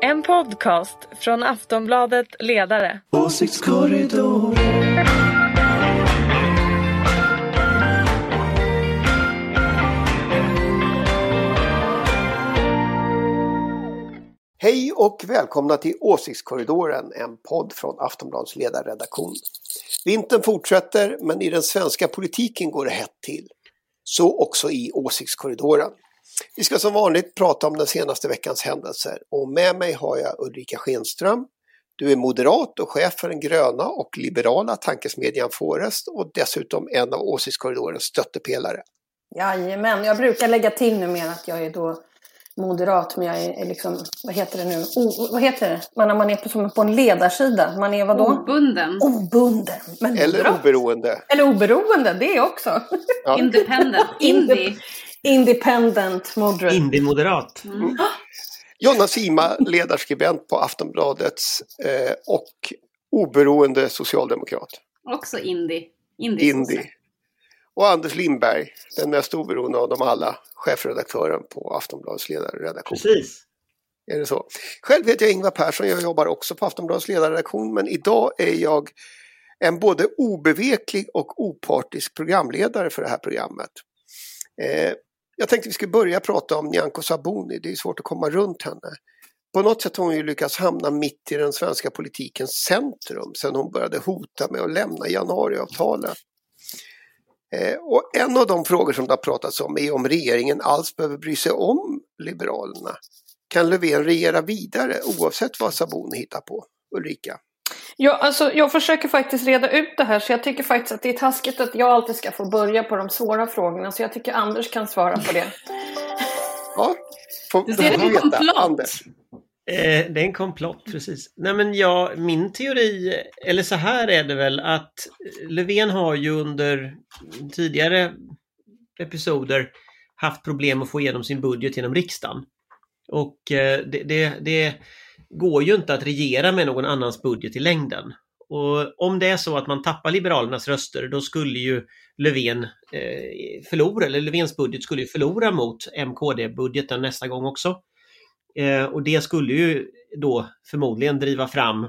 En podcast från Aftonbladet Ledare. Åsiktskorridor. Hej och välkomna till Åsiktskorridoren, en podd från Aftonbladets ledarredaktion. Vintern fortsätter, men i den svenska politiken går det hett till. Så också i Åsiktskorridoren. Vi ska som vanligt prata om den senaste veckans händelser och med mig har jag Ulrika Schenström. Du är moderat och chef för den gröna och liberala tankesmedjan Forest och dessutom en av Åsiktskorridorens stöttepelare. Jajamän, jag brukar lägga till numera att jag är då moderat, men jag är liksom, vad heter det nu, o, vad heter det, man, man är på, som på en ledarsida, man är vadå? Obunden. Obunden. Men Eller moderat. oberoende. Eller oberoende, det också. Ja. Independent. Indie. Independent moderate. Indie-moderat. Mm. Jonna Sima, ledarskribent på Aftonbladets eh, och oberoende socialdemokrat. Också indie. indie. Indie. Och Anders Lindberg, den mest oberoende av dem alla, chefredaktören på Aftonbladets ledarredaktion. Precis. Är det så? Själv heter jag Ingvar Persson, jag jobbar också på Aftonbladets ledarredaktion men idag är jag en både obeveklig och opartisk programledare för det här programmet. Eh, jag tänkte vi skulle börja prata om Nyamko Sabuni, det är svårt att komma runt henne. På något sätt har hon ju lyckats hamna mitt i den svenska politikens centrum sedan hon började hota med att lämna januariavtalet. Eh, och en av de frågor som det har pratats om är om regeringen alls behöver bry sig om Liberalerna. Kan Löfven regera vidare oavsett vad Sabuni hittar på? Ulrika? Ja, alltså, jag försöker faktiskt reda ut det här så jag tycker faktiskt att det är taskigt att jag alltid ska få börja på de svåra frågorna så jag tycker Anders kan svara på det. Ja, får, det som veta. komplott. Anders. Eh, det är en komplott, precis. Nej men ja, min teori, eller så här är det väl att Löfven har ju under tidigare episoder haft problem att få igenom sin budget genom riksdagen. Och eh, det, det, det går ju inte att regera med någon annans budget i längden. Och om det är så att man tappar Liberalernas röster, då skulle ju Löfven eh, förlora, eller Löfvens budget skulle ju förlora mot MKD-budgeten nästa gång också. Eh, och det skulle ju då förmodligen driva fram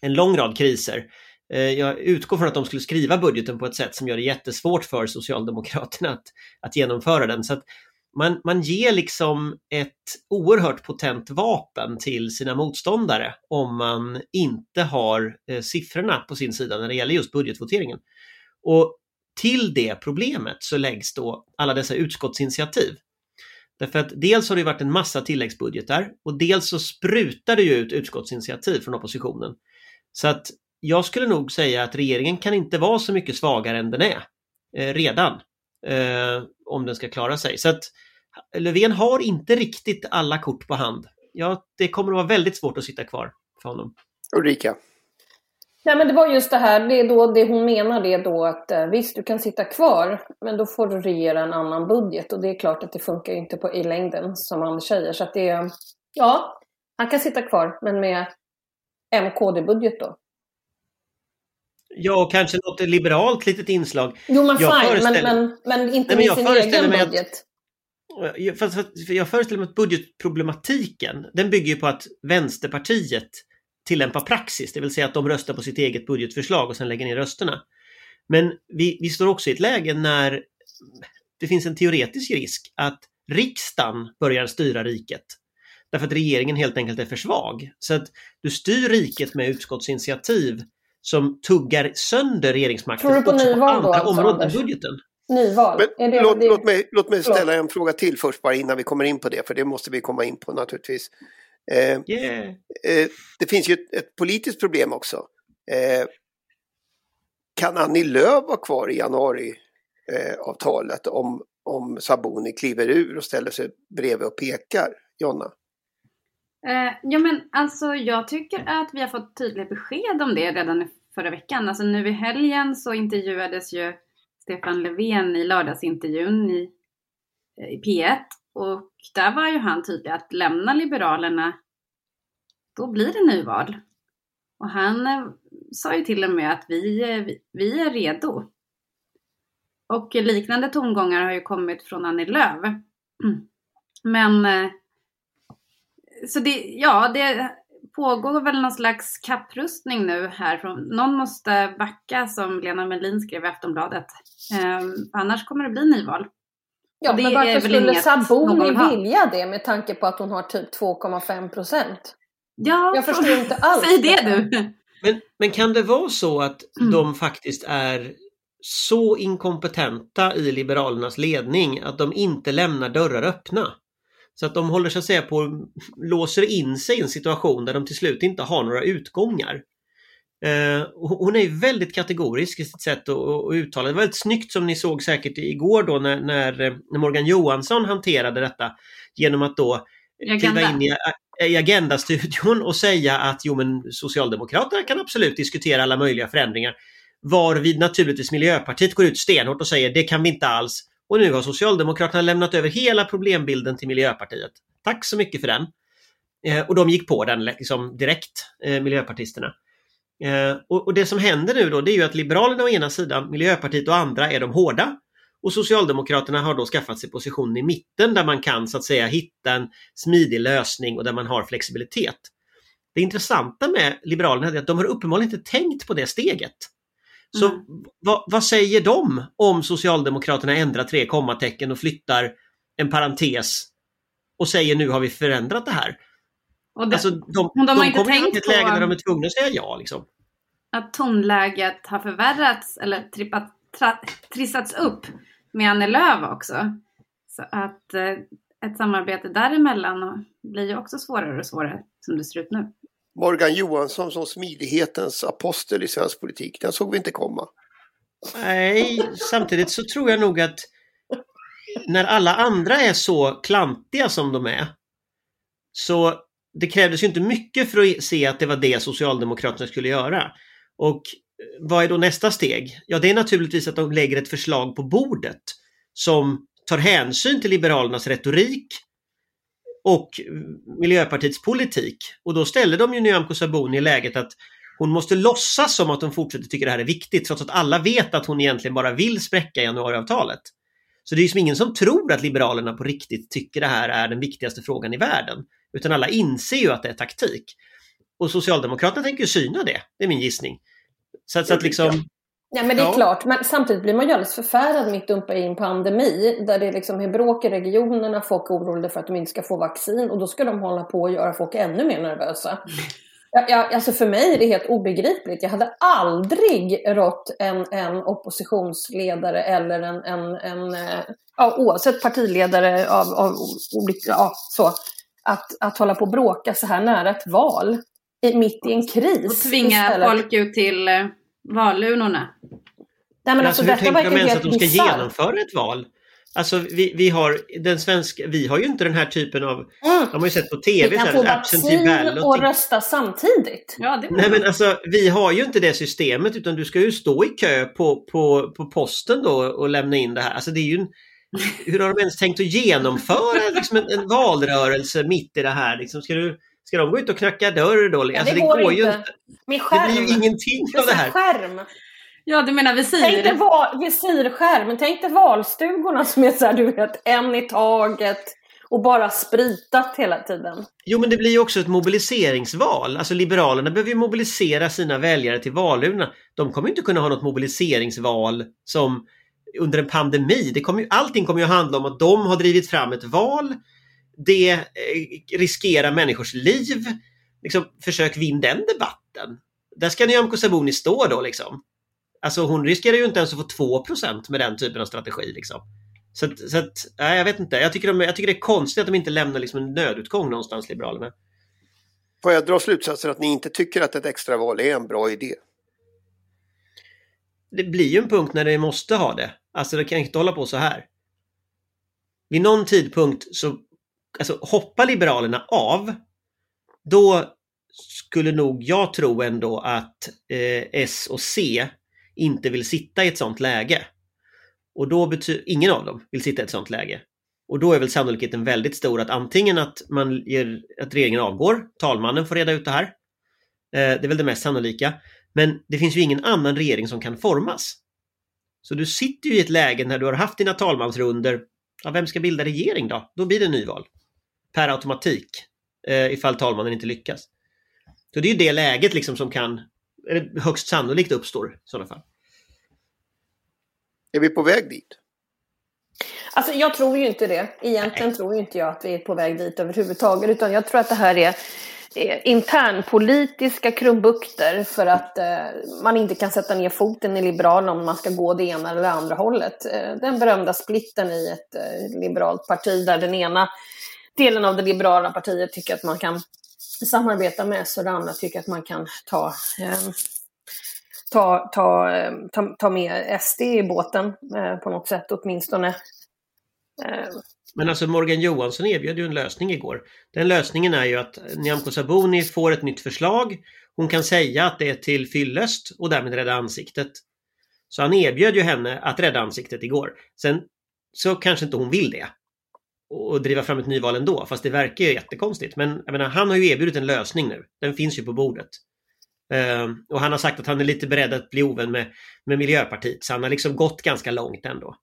en lång rad kriser. Eh, jag utgår från att de skulle skriva budgeten på ett sätt som gör det jättesvårt för Socialdemokraterna att, att genomföra den. Så att man, man ger liksom ett oerhört potent vapen till sina motståndare om man inte har eh, siffrorna på sin sida när det gäller just budgetvoteringen. Och till det problemet så läggs då alla dessa utskottsinitiativ. Därför att dels har det varit en massa tilläggsbudgetar och dels så sprutar det ju ut utskottsinitiativ från oppositionen. Så att jag skulle nog säga att regeringen kan inte vara så mycket svagare än den är eh, redan. Eh, om den ska klara sig. Så att Löfven har inte riktigt alla kort på hand. Ja, det kommer att vara väldigt svårt att sitta kvar för honom. Ulrika? Nej men det var just det här, det är då det hon menar det är då att eh, visst du kan sitta kvar men då får du regera en annan budget och det är klart att det funkar ju inte på, i längden som Anders säger så att det är, ja, han kan sitta kvar men med MKD-budget då. Ja, och kanske något liberalt litet inslag. Jo men Jag fine, men, föreställer- men, men inte Nej, men med sin egen mig att- budget. Jag, föreställer mig att budgetproblematiken, den bygger ju på att Vänsterpartiet tillämpar praxis, det vill säga att de röstar på sitt eget budgetförslag och sen lägger ner rösterna. Men vi, vi står också i ett läge när det finns en teoretisk risk att riksdagen börjar styra riket. Därför att regeringen helt enkelt är för svag. Så att du styr riket med utskottsinitiativ som tuggar sönder regeringsmakten Tror du på också då, andra alltså, områden än budgeten. Nyval. Men är det, låt, det, låt, mig, låt mig ställa en fråga till först bara innan vi kommer in på det, för det måste vi komma in på naturligtvis. Eh, Yeah. eh, det finns ju ett, ett politiskt problem också. Eh, kan Annie Lööf vara kvar i januariavtalet eh, avtalet om, om Sabuni kliver ur och ställer sig bredvid och pekar? Jonna? Eh, ja men alltså jag tycker att vi har fått tydliga besked om det redan förra veckan. Alltså nu i helgen så intervjuades ju Stefan Löfven i lördagsintervjun i, eh, i P1 och där var ju han tydlig att lämna Liberalerna då blir det nyval. Och han eh, sa ju till och med att vi, eh, vi, vi är redo. Och liknande tongångar har ju kommit från Annie Lööf. Men så det, ja, det pågår väl någon slags kapprustning nu här. Någon måste backa som Lena Melin skrev i Aftonbladet. Eh, annars kommer det bli nyval. Ja, men varför skulle Sabuni vilja det med tanke på att hon har typ 2,5 procent? Ja, Jag förstår inte alls Säg det du! Men, men kan det vara så att Mm. de faktiskt är så inkompetenta i Liberalernas ledning att de inte lämnar dörrar öppna? Så att de håller så att säga på låser in sig i en situation där de till slut inte har några utgångar. Eh, hon är väldigt kategorisk i sitt sätt att, att uttala. Det var väldigt snyggt som ni såg säkert igår då när, när, Morgan Johansson hanterade detta genom att då kliva in i, i Agenda-studion och säga att jo men Socialdemokraterna kan absolut diskutera alla möjliga förändringar. Varvid naturligtvis Miljöpartiet går ut stenhårt och säger det kan vi inte alls. Och nu har Socialdemokraterna lämnat över hela problembilden till Miljöpartiet. Tack så mycket för den. Eh, och de gick på den liksom direkt, eh, miljöpartisterna. Eh, och, och det som händer nu då det är ju att Liberalerna å ena sidan, Miljöpartiet och andra är de hårda. Och Socialdemokraterna har då skaffat sig position i mitten där man kan så att säga hitta en smidig lösning och där man har flexibilitet. Det intressanta med Liberalerna är att de har uppenbarligen inte tänkt på det steget. Så Mm. vad, vad säger de om Socialdemokraterna ändrar tre kommatecken och flyttar en parentes och säger nu har vi förändrat det här. Och det, Alltså, de, de har de inte kommer till ett läge där de är tvungna att säga ja. Liksom. att tonläget har förvärrats eller trippat, tra, trissats upp med Annie Lööf också. Så att eh, ett samarbete däremellan blir ju också svårare och svårare som det ser ut nu. Morgan Johansson som smidighetens apostel i svensk politik, den såg vi inte komma. Nej, samtidigt så tror jag nog att när alla andra är så klantiga som de är så det krävdes ju inte mycket för att se att det var det Socialdemokraterna skulle göra. Och vad är då nästa steg? Ja, det är naturligtvis att de lägger ett förslag på bordet som tar hänsyn till Liberalernas retorik och Miljöpartiets politik. Och då ställer de ju Nyamko Sabuni i läget att hon måste låtsas som att hon fortsätter tycka det här är viktigt trots att alla vet att hon egentligen bara vill spräcka januariavtalet. Så det är ju som ingen som tror att Liberalerna på riktigt tycker det här är den viktigaste frågan i världen. Utan alla inser ju att det är taktik. Och Socialdemokraterna tänker ju syna det, det är min gissning. Så att, så att liksom... Ja, men det är Ja. klart. Men samtidigt blir man ju alldeles förfärad mitt uppe i en pandemi där det liksom är bråk i regionerna, folk är oroliga för att de inte ska få vaccin och då ska de hålla på och göra folk ännu mer nervösa. Ja, ja, alltså för mig är det helt obegripligt. Jag hade aldrig rått en, en oppositionsledare eller en, en, en eh, ja, oavsett partiledare av, av olika, ja, så, att, att hålla på och bråka så här nära ett val, i, mitt i en kris. Och tvinga istället. folk ut till eh, valurnorna. Nej, men Men alltså, alltså, hur tänker de ens att de ska bisarrt. genomföra ett val? Alltså vi, vi har den svenska, vi har ju inte den här typen av, Mm. de har ju sett på Vi TV, kan så få här, absentee vaccin ballot. och rösta samtidigt. Ja, det Nej men alltså vi har ju inte det systemet utan du ska ju stå i kö på, på, på posten då och lämna in det här. Alltså det är ju en, hur har de ens tänkt att genomföra liksom en, en valrörelse mitt i det här? Liksom, ska, du, ska de gå ut och knacka dörr då? Ja, Alltså, det går ju inte. inte. Det blir ju ingenting av det här. skärm. Ja, du menar Tänk dig visir? va- visirskärm. Tänk dig valstugorna som är så här, du vet, en i taget och bara spritat hela tiden. Jo men det blir ju också ett mobiliseringsval. Alltså Liberalerna behöver ju mobilisera sina väljare till valurnorna. De kommer ju inte kunna ha något mobiliseringsval som under en pandemi. Det kommer ju, allting kommer ju att handla om att de har drivit fram ett val. Det eh, riskerar människors liv. Liksom, försök vinna den debatten. Där ska Nyamko Sabuni stå då liksom. Alltså hon riskerar ju inte ens att få 2 med den typen av strategi. Liksom. Så, att, så att, nej, jag vet inte. Jag tycker, de, jag tycker det är konstigt att de inte lämnar liksom en nödutgång någonstans, Liberalerna. Får jag dra slutsatsen att ni inte tycker att ett extraval är en bra idé? Det blir ju en punkt när det måste ha det. Alltså det kan inte hålla på så här. Vid någon tidpunkt så alltså, hoppar Liberalerna av. Då skulle nog jag tro ändå att eh, S och C inte vill sitta i ett sånt läge. Och då betyder ingen av dem vill sitta i ett sånt läge. Och då är väl sannolikheten väldigt stor att antingen att, man ger, att regeringen avgår, talmannen får reda ut det här. Eh, det är väl det mest sannolika. Men det finns ju ingen annan regering som kan formas. Så du sitter ju i ett läge när du har haft dina talmansrunder. Ja, vem ska bilda regering då? Då blir det nyval. Per automatik. eh, ifall talmannen inte lyckas. Så det är ju det läget liksom som kan, eller högst sannolikt uppstår i sådana fall. Är vi på väg dit? Alltså jag tror ju inte det. Egentligen tror ju inte jag att vi är på väg dit överhuvudtaget. Utan jag tror att det här är internpolitiska krumbukter för att eh, man inte kan sätta ner foten i Liberalerna om man ska gå det ena eller andra hållet. Eh, den berömda splitten i ett eh, liberalt parti där den ena delen av det liberala partiet tycker att man kan samarbeta med S och andra tycker att man kan ta eh, ta, ta, eh, ta, ta med SD i båten eh, på något sätt åtminstone. Eh, Men alltså Morgan Johansson erbjöd ju en lösning igår. Den lösningen är ju att Nyamko Sabuni får ett nytt förslag. Hon kan säga att det är till fyllest och därmed rädda ansiktet. Så han erbjöd ju henne att rädda ansiktet igår. Sen så kanske inte hon vill det. Och driva fram ett nyval ändå, fast det verkar ju jättekonstigt. Men jag menar, han har ju erbjudit en lösning nu. Den finns ju på bordet. Uh, och han har sagt att han är lite beredd att bli ovän med, med Miljöpartiet, så han har liksom gått ganska långt ändå.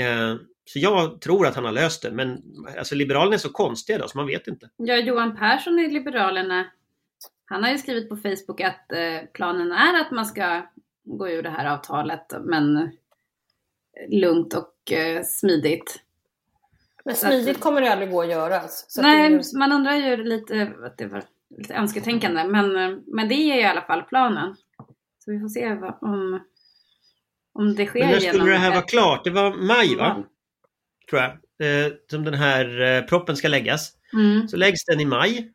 Uh, så jag tror att han har löst det, men alltså Liberalerna är så konstiga då, så man vet inte. Ja, Johan Persson i Liberalerna, han har ju skrivit på Facebook att eh, planen är att man ska gå ur det här avtalet, men eh, lugnt och eh, smidigt. Men smidigt att, kommer det aldrig gå att göra. nej, det... man undrar ju lite, att det var lite önsketänkande, men, men det är ju i alla fall planen. Så vi får se vad, om, om det sker men när skulle det här vara klart? Det var maj va? tror jag, eh, som den här eh, proppen ska läggas. Mm. Så läggs den i maj.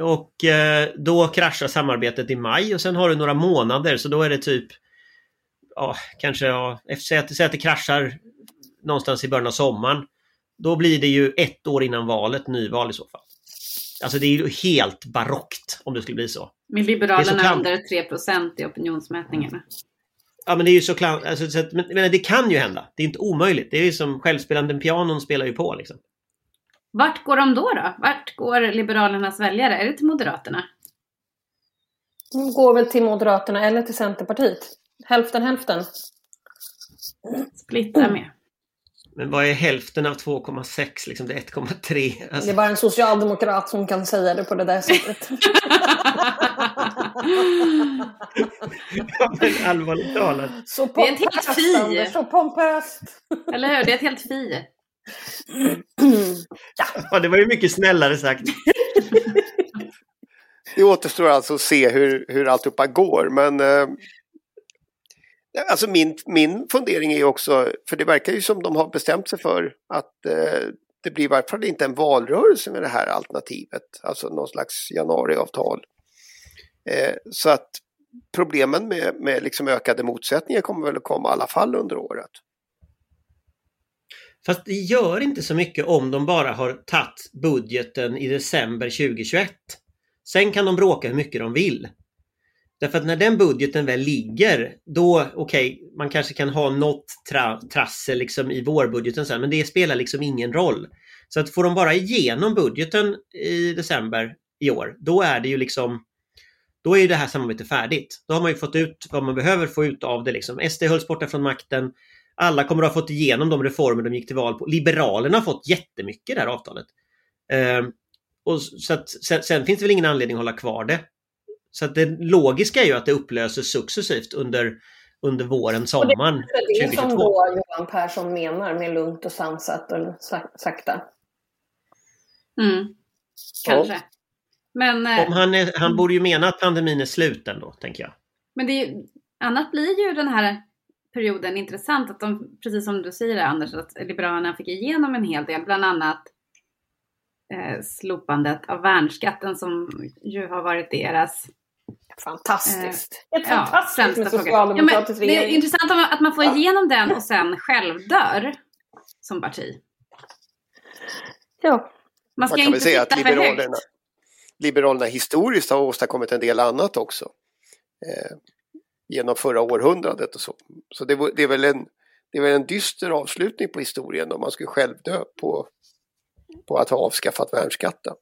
Och eh, då kraschar samarbetet i maj och sen har du några månader så då är det typ ja, kanske ja, säg att, att det kraschar någonstans i början av sommaren. Då blir det ju ett år innan valet nyval i så fall. Alltså det är ju helt barockt om det skulle bli så. Men Liberalerna är under 3% i opinionsmätningarna. Ja men det är ju så klart, alltså, så att, men, men, det kan ju hända. Det är inte omöjligt. Det är ju som självspelande pianon spelar ju på liksom. Vart går de då då? Vart går Liberalernas väljare? Är det till Moderaterna? De går väl till Moderaterna eller till Centerpartiet. Hälften hälften. Splitta med. Men vad är hälften av 2,6? Liksom det är 1,3. Alltså... Det är bara en socialdemokrat som kan säga det på det där sättet. ja, men allvarligt talat. Så det är ett helt fi. Så pompöst. Eller hur? Det är ett helt fi. ja. ja, det var ju mycket snällare sagt. det återstår alltså att se hur, hur alltihopa går. Men eh, Alltså min, min fundering är också, för det verkar ju som de har bestämt sig för att eh, det blir i varje fall inte en valrörelse med det här alternativet, alltså någon slags januariavtal. Eh, så att problemen med, med liksom ökade motsättningar kommer väl att komma i alla fall under året. Fast det gör inte så mycket om de bara har tagit budgeten i december 2021. Sen kan de bråka hur mycket de vill. Därför att när den budgeten väl ligger, då okej, okay, man kanske kan ha något tra trassel liksom i vårbudgeten sen, men det spelar liksom ingen roll. Så att får de bara igenom budgeten i december i år, då är det ju liksom då är ju det här samarbetet färdigt. Då har man ju fått ut vad man behöver få ut av det. Liksom. SD hölls borta från makten. Alla kommer att ha fått igenom de reformer de gick till val på. Liberalerna har fått jättemycket i det här avtalet. Eh, och så att, sen, sen, finns det väl ingen anledning att hålla kvar det. Så att det logiska är ju att det upplöses successivt under, under våren, sommaren 2022. Det är det som då Johan Persson menar med lugnt och sansat och sakta. Mm. Kanske. Ja. Men, eh, Om han, är, han mm. borde ju mena att pandemin är slut ändå, tänker jag. Men det är ju, annat blir ju den här perioden intressant, att de, precis som du säger Anders, att Liberalerna fick igenom en hel del, bland annat eh, slopandet av värnskatten som ju har varit deras Fantastiskt! Eh, Ett ja, fantastiskt med socialdemokratisk ja, regering. Det är intressant att man får igenom den och sen själv dör som parti. Ja. Man ska man kan inte väl säga att Liberalerna, Liberalerna historiskt har åstadkommit en del annat också. Eh, genom förra århundradet och så. Så det, det, är väl en, det är väl en dyster avslutning på historien om man skulle själv dö på på att ha avskaffat värnskatten.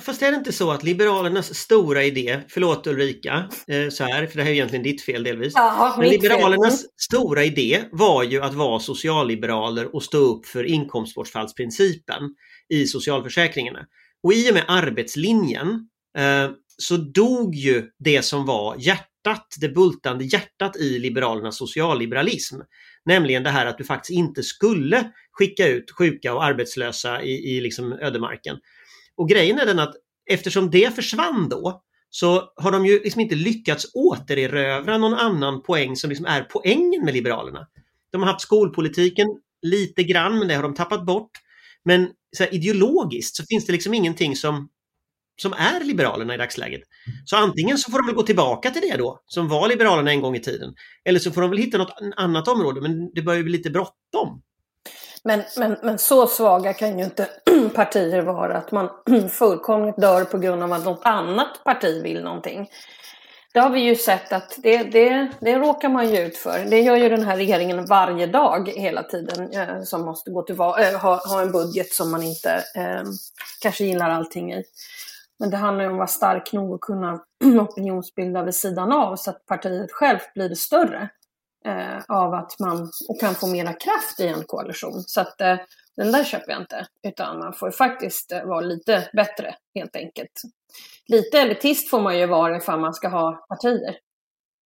Fast är det inte så att Liberalernas stora idé, förlåt Ulrika, eh, så här, för det här är egentligen ditt fel delvis. Ja, men Liberalernas fel. stora idé var ju att vara socialliberaler och stå upp för inkomstbortfallsprincipen i socialförsäkringarna. Och i och med arbetslinjen eh, så dog ju det som var hjärtat, det bultande hjärtat i Liberalernas socialliberalism. Nämligen det här att du faktiskt inte skulle skicka ut sjuka och arbetslösa i, i liksom ödemarken. Och grejen är den att eftersom det försvann då så har de ju liksom inte lyckats återerövra någon annan poäng som liksom är poängen med Liberalerna. De har haft skolpolitiken lite grann, men det har de tappat bort. Men så här, ideologiskt så finns det liksom ingenting som, som är Liberalerna i dagsläget. Så antingen så får de väl gå tillbaka till det då, som var Liberalerna en gång i tiden. Eller så får de väl hitta något annat område, men det börjar bli lite bråttom. Men, men, men så svaga kan ju inte partier vara att man fullkomligt dör på grund av att något annat parti vill någonting. Det har vi ju sett att det, det, det råkar man ju ut för. Det gör ju den här regeringen varje dag hela tiden eh, som måste gå till, eh, ha, ha en budget som man inte eh, kanske gillar allting i. Men det handlar ju om att vara stark nog att kunna opinionsbilda vid sidan av så att partiet självt blir större eh, av att man och kan få mera kraft i en koalition. Så att eh, den där köper jag inte. Utan man får faktiskt eh, vara lite bättre helt enkelt. Lite elitist får man ju vara ifall man ska ha partier.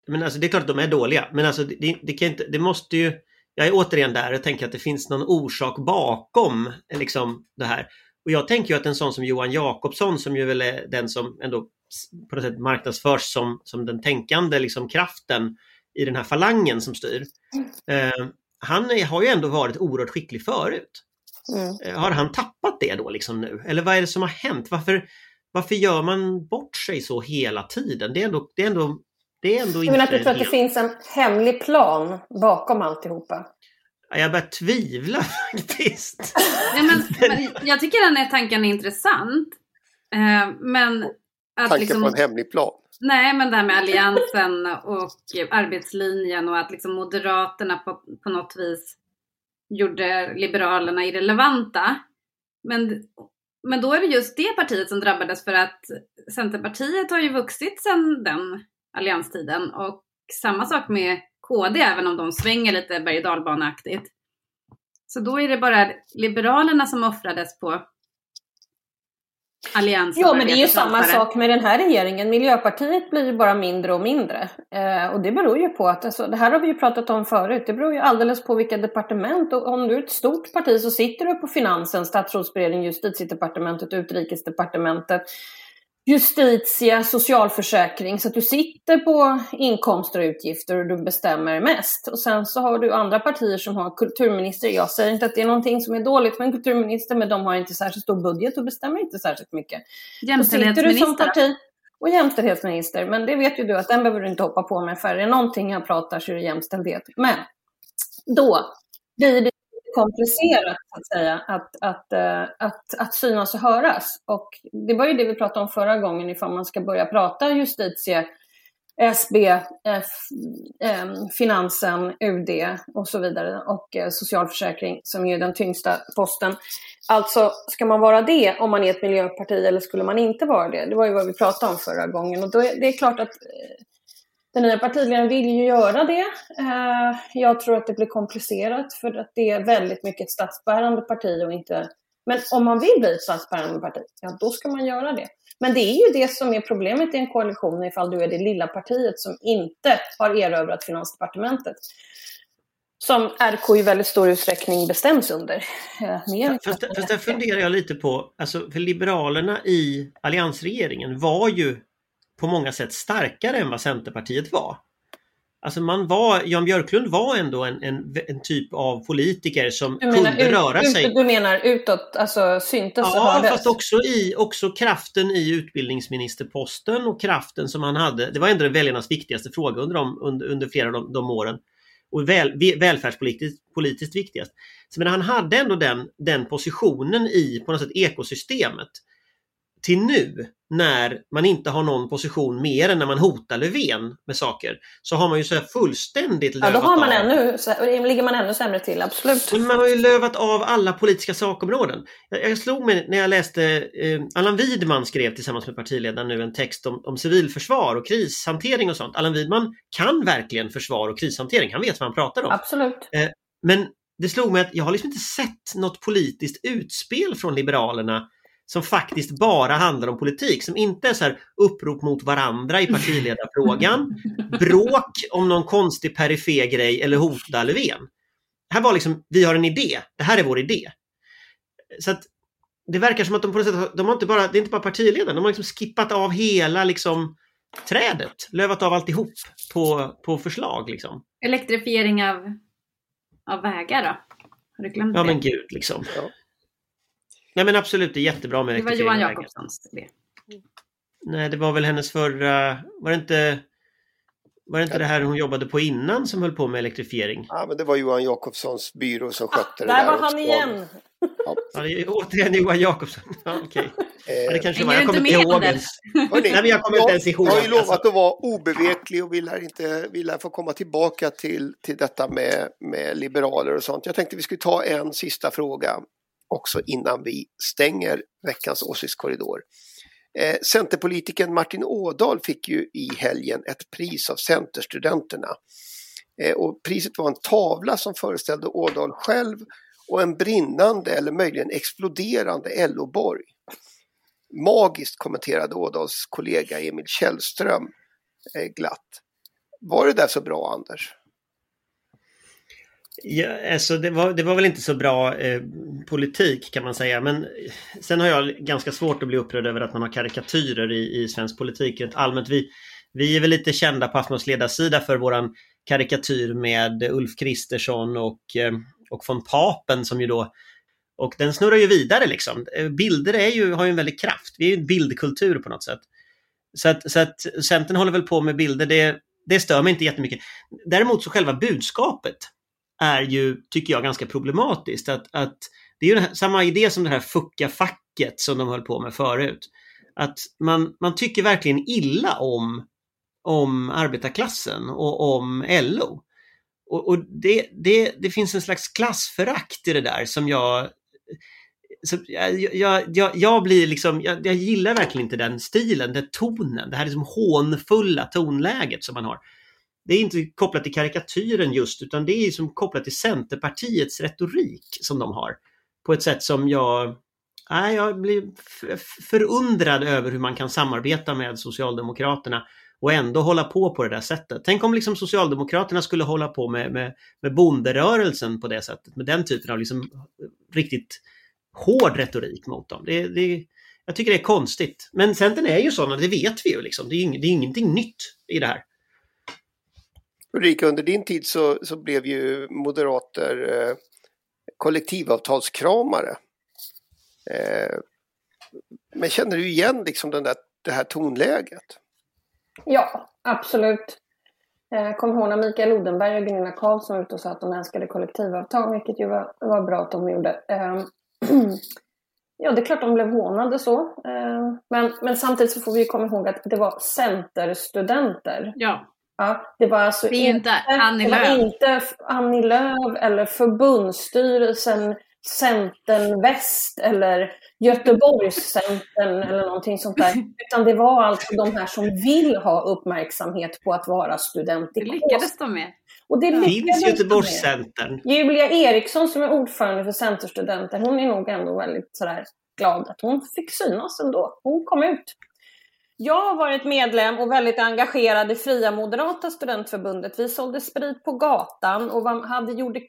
Men alltså det är klart att de är dåliga. Men alltså det, det kan inte, det måste ju... Jag är återigen där och tänker att det finns någon orsak bakom eh, liksom det här. Och jag tänker ju att en sån som Johan Jakobsson som ju väl är den som ändå på något sätt marknadsförs som, som den tänkande liksom kraften i den här falangen som styr. Eh, han är, har ju ändå varit oerhört skicklig förut. Mm. Eh, har han tappat det då liksom nu? Eller vad är det som har hänt? Varför, varför gör man bort sig så hela tiden? Det är ändå, det är ändå, det är ändå inte... Men att du tror att det finns en hemlig plan bakom alltihopa? Jag börjar tvivla faktiskt. Nej, men, men jag tycker den här tanken är intressant. Eh, men att Tanken liksom, på en hemlig plan? Nej, men det här med alliansen och arbetslinjen och att liksom Moderaterna på, på något vis gjorde Liberalerna irrelevanta. Men, men då är det just det partiet som drabbades för att Centerpartiet har ju vuxit sedan den allianstiden och samma sak med KD även om de svänger lite berg dalbaneaktigt. Så då är det bara Liberalerna som offrades på Allians ja, men det är ju samma sak med den här regeringen. Miljöpartiet blir ju bara mindre och mindre. Eh, och det beror ju på att, alltså, det här har vi ju pratat om förut, det beror ju alldeles på vilka departement. Och om du är ett stort parti så sitter du på finansen, statsrådsberedningen, justitiedepartementet, utrikesdepartementet justitia, socialförsäkring. Så att du sitter på inkomster och utgifter och du bestämmer mest. Och sen så har du andra partier som har kulturminister. Jag säger inte att det är någonting som är dåligt med en kulturminister, men de har inte särskilt stor budget och bestämmer inte särskilt mycket. Jämställdhetsminister. Och jämställdhetsminister, men det vet ju du att den behöver du inte hoppa på med. För är det någonting jag pratar så är det jämställdhet. Men då blir det komplicerat att säga, att, att, eh, att, att synas och höras. Och det var ju det vi pratade om förra gången, ifall man ska börja prata justitie, SB, F, eh, Finansen, UD och så vidare och eh, socialförsäkring som är den tyngsta posten. Alltså, ska man vara det om man är ett miljöparti eller skulle man inte vara det? Det var ju vad vi pratade om förra gången och då är, det är klart att eh, den nya partiledaren vill ju göra det. Eh, jag tror att det blir komplicerat för att det är väldigt mycket ett statsbärande parti och inte... Men om man vill bli ett statsbärande parti, ja då ska man göra det. Men det är ju det som är problemet i en koalition ifall du är det lilla partiet som inte har erövrat Finansdepartementet. Som RK i väldigt stor utsträckning bestäms under. Eh, fast, fast där funderar jag lite på, alltså för Liberalerna i alliansregeringen var ju på många sätt starkare än vad Centerpartiet var. Alltså man var, Jan Björklund var ändå en, en, en typ av politiker som kunde ut, röra ut, sig. Du menar utåt, alltså syntes Ja, hördes. fast också, i, också kraften i utbildningsministerposten och kraften som han hade. Det var ändå väljarnas viktigaste fråga under, de, under, under flera av de, de åren. Och väl, välfärdspolitiskt politiskt viktigast. Så men han hade ändå den, den positionen i på något sätt ekosystemet till nu när man inte har någon position mer än när man hotar Löfven med saker så har man ju så fullständigt lövat Ja, då har man av. ännu, ligger man ännu sämre till, absolut. Man har ju lövat av alla politiska sakområden. Jag, jag slog mig när jag läste eh, Allan Widman skrev tillsammans med partiledaren nu en text om, om civilförsvar och krishantering och sånt. Allan Widman kan verkligen försvar och krishantering. Han vet vad han pratar om. Absolut. Eh, men det slog mig att jag har liksom inte sett något politiskt utspel från Liberalerna som faktiskt bara handlar om politik, som inte är så här upprop mot varandra i partiledarfrågan, bråk om någon konstig perifer grej eller hota Löfven. Det här var liksom, vi har en idé, det här är vår idé. Så att det verkar som att de på något sätt, de har inte bara, det är inte bara partiledaren, de har liksom skippat av hela liksom trädet, lövat av alltihop på, på förslag liksom. Elektrifiering av, av vägar då? Har du glömt Ja det? men gud liksom. Ja. Nej men absolut, det är jättebra med det var elektrifiering Johan. Jakobssons idé. Nej, det var väl hennes förra... Var det inte, var det, inte det här hon jobbade på innan som höll på med elektrifiering? Ja, men det var Johan Jakobssons byrå som skötte det Där där. var han igen! Ja, det är återigen Johan Jakobsson. Ja, okej. Ja, det Eh, kanske var. Jag kommer inte med ihåg ens. Nej, men jag kommer inte ens ihåg. Jag har ju lovat alltså. att vara obeveklig och vi lär, inte, vi lär få komma tillbaka till, till detta med, med liberaler och sånt. Jag tänkte vi skulle ta en sista fråga också innan vi stänger veckans åsiktskorridor. Eh, Centerpolitikern Martin Ådahl fick ju i helgen ett pris av Centerstudenterna. Eh, och priset var en tavla som föreställde Ådahl själv och en brinnande eller möjligen exploderande LO-borg. Magiskt kommenterade Ådahls kollega Emil Källström eh, glatt. Var det där så bra Anders? Ja, alltså det, var, det var väl inte så bra eh, politik kan man säga. Men sen har jag ganska svårt att bli upprörd över att man har karikatyrer i, i svensk politik rent allmänt. Vi, vi är väl lite kända på Aftonbladets ledarsida för våran karikatyr med Ulf Kristersson och, eh, och von Papen som ju då och den snurrar ju vidare liksom. Eh, bilder är ju, har ju en väldig kraft. Vi är ju en bildkultur på något sätt. Så att, så att Centern håller väl på med bilder, det, det stör mig inte jättemycket. Däremot så själva budskapet är ju, tycker jag, ganska problematiskt. Att, att det är ju här, samma idé som det här fucka-facket som de höll på med förut. Att man, man tycker verkligen illa om, om arbetarklassen och om LO. Och, och det, det, det finns en slags klassförakt i det där som jag... Jag, jag, jag, jag blir liksom, jag, jag gillar verkligen inte den stilen, den tonen, det här liksom hånfulla tonläget som man har det är inte kopplat till karikatyren just, utan det är som kopplat till Centerpartiets retorik som de har. På ett sätt som jag, nej, jag blir förundrad över hur man kan samarbeta med Socialdemokraterna och ändå hålla på på det där sättet. Tänk om liksom Socialdemokraterna skulle hålla på med, med, med bonderörelsen på det sättet, med den typen av liksom riktigt hård retorik mot dem. Det, det, jag tycker det är konstigt. Men Centern är ju sådana, det vet vi ju. Liksom. Det, är, ing, det är ingenting nytt i det här. Ulrika, under din tid så, så blev ju moderater eh, kollektivavtalskramare. Eh, men känner du igen liksom den där, det här tonläget? Ja, absolut. Jag kommer ihåg när Mikael Odenberg och Gunilla Carlsson var ute och sa att de älskade kollektivavtal, vilket ju var, var bra att de gjorde. Ehm, Ja, det är klart de blev hånade så. Ehm, Men, men samtidigt så får vi komma ihåg att det var centerstudenter. Ja, Ja, det var alltså det inte Annie det var Lööf. inte Annie Lööf eller förbundsstyrelsen Centern Väst eller Göteborgscentern eller någonting sånt där. Utan det var alltså de här som vill ha uppmärksamhet på att vara student Det i lyckades de med. Och det Finns. Göteborgscentern? Julia Eriksson som är ordförande för Centerstudenter, hon är nog ändå väldigt sådär glad att hon fick synas ändå. Hon kom ut. Jag har varit medlem och väldigt engagerad i Fria Moderata Studentförbundet. Vi sålde sprit på gatan och var- hade, gjorde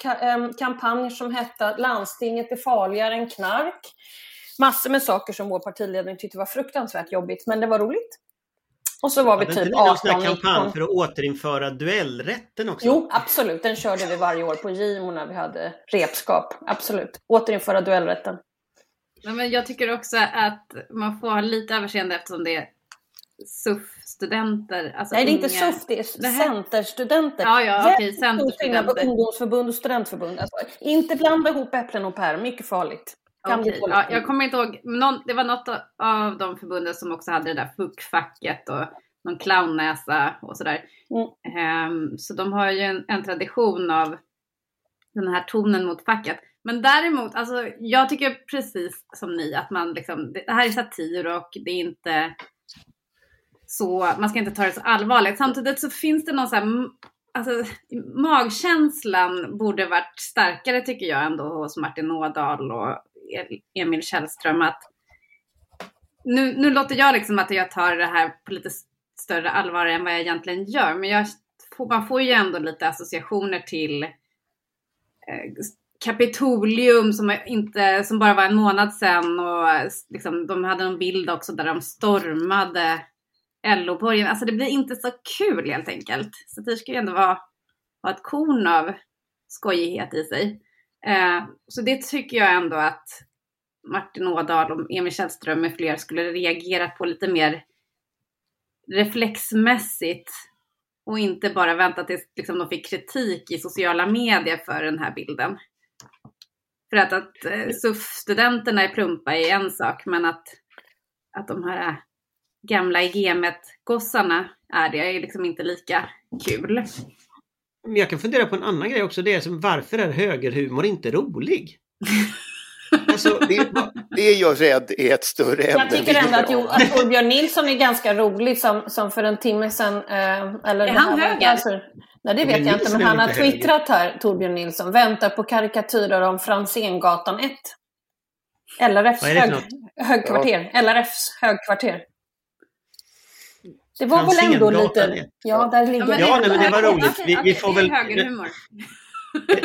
kampanjer som hette att landstinget är farligare än knark. Massor med saker som vår partiledning tyckte var fruktansvärt jobbigt, men det var roligt. Och så var vi inte typ ni någon sån här 18, kampanj 19. för att återinföra duellrätten också? Jo, absolut. Den körde vi varje år på Gimo när vi hade repskap. Absolut. Återinföra duellrätten. Nej, men jag tycker också att man får ha lite överseende eftersom det är SUF-studenter. Alltså Nej, det är inte unga- SUF, det är. Centerstudenter. Ja, ja, okej, skillnad på Centerstudenter. ungdomsförbund och studentförbund. Alltså, inte blanda ihop äpplen och päron, mycket farligt. Dåligt. ja, jag kommer inte ihåg, någon, det var något av de förbunden som också hade det där fuckfacket och någon clownnäsa och sådär. Mm. Ehm, så de har ju en, en tradition av den här tonen mot facket. Men däremot, alltså, jag tycker precis som ni att man liksom, det här är satir och det är inte så, man ska inte ta det så allvarligt. Samtidigt så finns det någon så här, alltså magkänslan borde varit starkare tycker jag ändå hos Martin Ådahl och Emil Källström att nu, nu låter jag liksom att jag tar det här på lite större allvar än vad jag egentligen gör. Men jag, man får ju ändå lite associationer till eh, Kapitolium som, inte, som bara var en månad sedan och liksom, de hade en bild också där de stormade LO-borgen. Alltså det blir inte så kul helt enkelt. Satir ska ju ändå vara, ha ett korn av skojighet i sig. Eh, så det tycker jag ändå att Martin Ådahl och Emil Källström med fler skulle reagera på lite mer reflexmässigt och inte bara vänta tills liksom, de fick kritik i sociala medier för den här bilden. För att, att eh, SUF-studenterna är plumpa är en sak, men att, att de här gamla i gamet-gossarna är det är liksom inte lika kul. Men jag kan fundera på en annan grej också. Det är som varför är högerhumor inte rolig? Alltså, det, det är jag rädd är ett större ämne. Jag tycker ändå att, jo, att Torbjörn Nilsson är ganska rolig som, som för en timme sedan. Eh, eller är han höger? Alltså, nej det vet Men jag inte, men han har twittrat här, Torbjörn Nilsson. Väntar på karikatyrer om Franzéngatan 1. LRFs hög, högkvarter. LRFs högkvarter. Det var väl ändå lite... 1. Ja, där ligger men Ja, nej, men det var roligt. okej, Vi- vi får det är väl- högerhumor.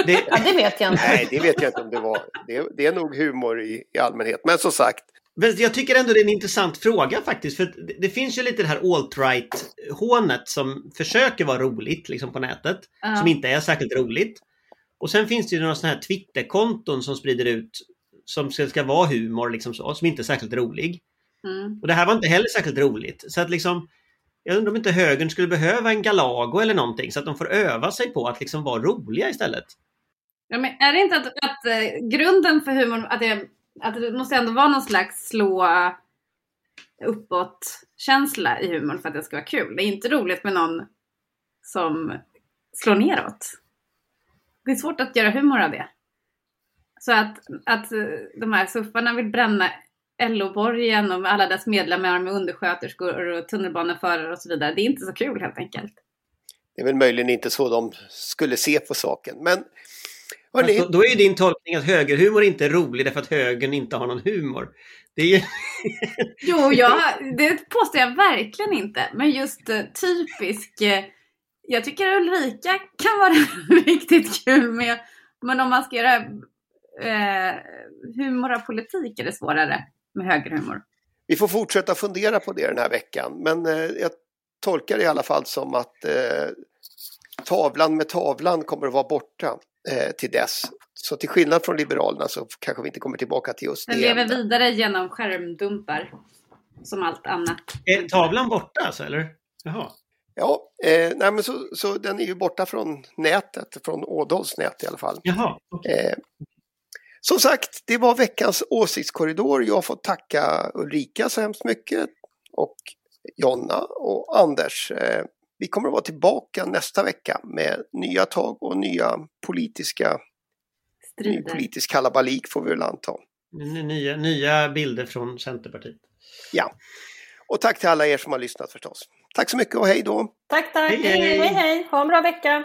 Det, Ja, det vet jag inte. Nej, det vet jag inte om det var. Det, det är nog humor i, i allmänhet. Men som sagt, Men jag tycker ändå det är en intressant fråga faktiskt. För det, det finns ju lite det här alt-right-hånet som försöker vara roligt liksom på nätet. Ja. Som inte är särskilt roligt. Och sen finns det ju några sådana här Twitterkonton som sprider ut som ska, ska vara humor liksom så, som inte är särskilt rolig. Mm. Och det här var inte heller särskilt roligt. Så att liksom jag undrar om inte högern skulle behöva en Galago eller någonting så att de får öva sig på att liksom vara roliga istället. Ja, men är det inte att, att eh, grunden för humorn, att det, att det måste ändå vara någon slags slå uppåt-känsla i humorn för att det ska vara kul? Det är inte roligt med någon som slår neråt. Det är svårt att göra humor av det. Så att, att eh, de här suffarna vill bränna LO-borgen och alla dess medlemmar med undersköterskor och tunnelbaneförare och så vidare. Det är inte så kul helt enkelt. det är väl möjligen inte så de skulle se på saken. Men hörni, Då, då är ju din tolkning att högerhumor inte är rolig därför att högern inte har någon humor. Det är ju... Jo, jag, det påstår jag verkligen inte. Men just eh, typisk. Eh, jag tycker Ulrika kan vara riktigt kul med. Men om man ska göra eh, humor av politik är det svårare med högerhumor. vi får fortsätta fundera på det den här veckan. Men eh, jag tolkar det i alla fall som att eh, tavlan med tavlan kommer att vara borta eh, till dess. Så till skillnad från Liberalerna så kanske vi inte kommer tillbaka till just Den det. lever ämnet. vidare genom skärmdumpar. Som allt annat. Är tavlan borta alltså, eller? Jaha. Ja, eh, nej, men så, så den är ju borta från nätet, från Ådals nät i alla fall. Jaha. Eh, som sagt, det var veckans åsiktskorridor. Jag får tacka Ulrika så hemskt mycket och Jonna och Anders. Eh, vi kommer att vara tillbaka nästa vecka med nya tag och nya politiska, ny Strider. politisk kalabalik får vi väl anta. Nya, nya bilder från Centerpartiet. Ja. Och tack till alla er som har lyssnat förstås. Tack så mycket och hej då! Tack, tack. Hej, hej. hej, hej. Ha en bra vecka.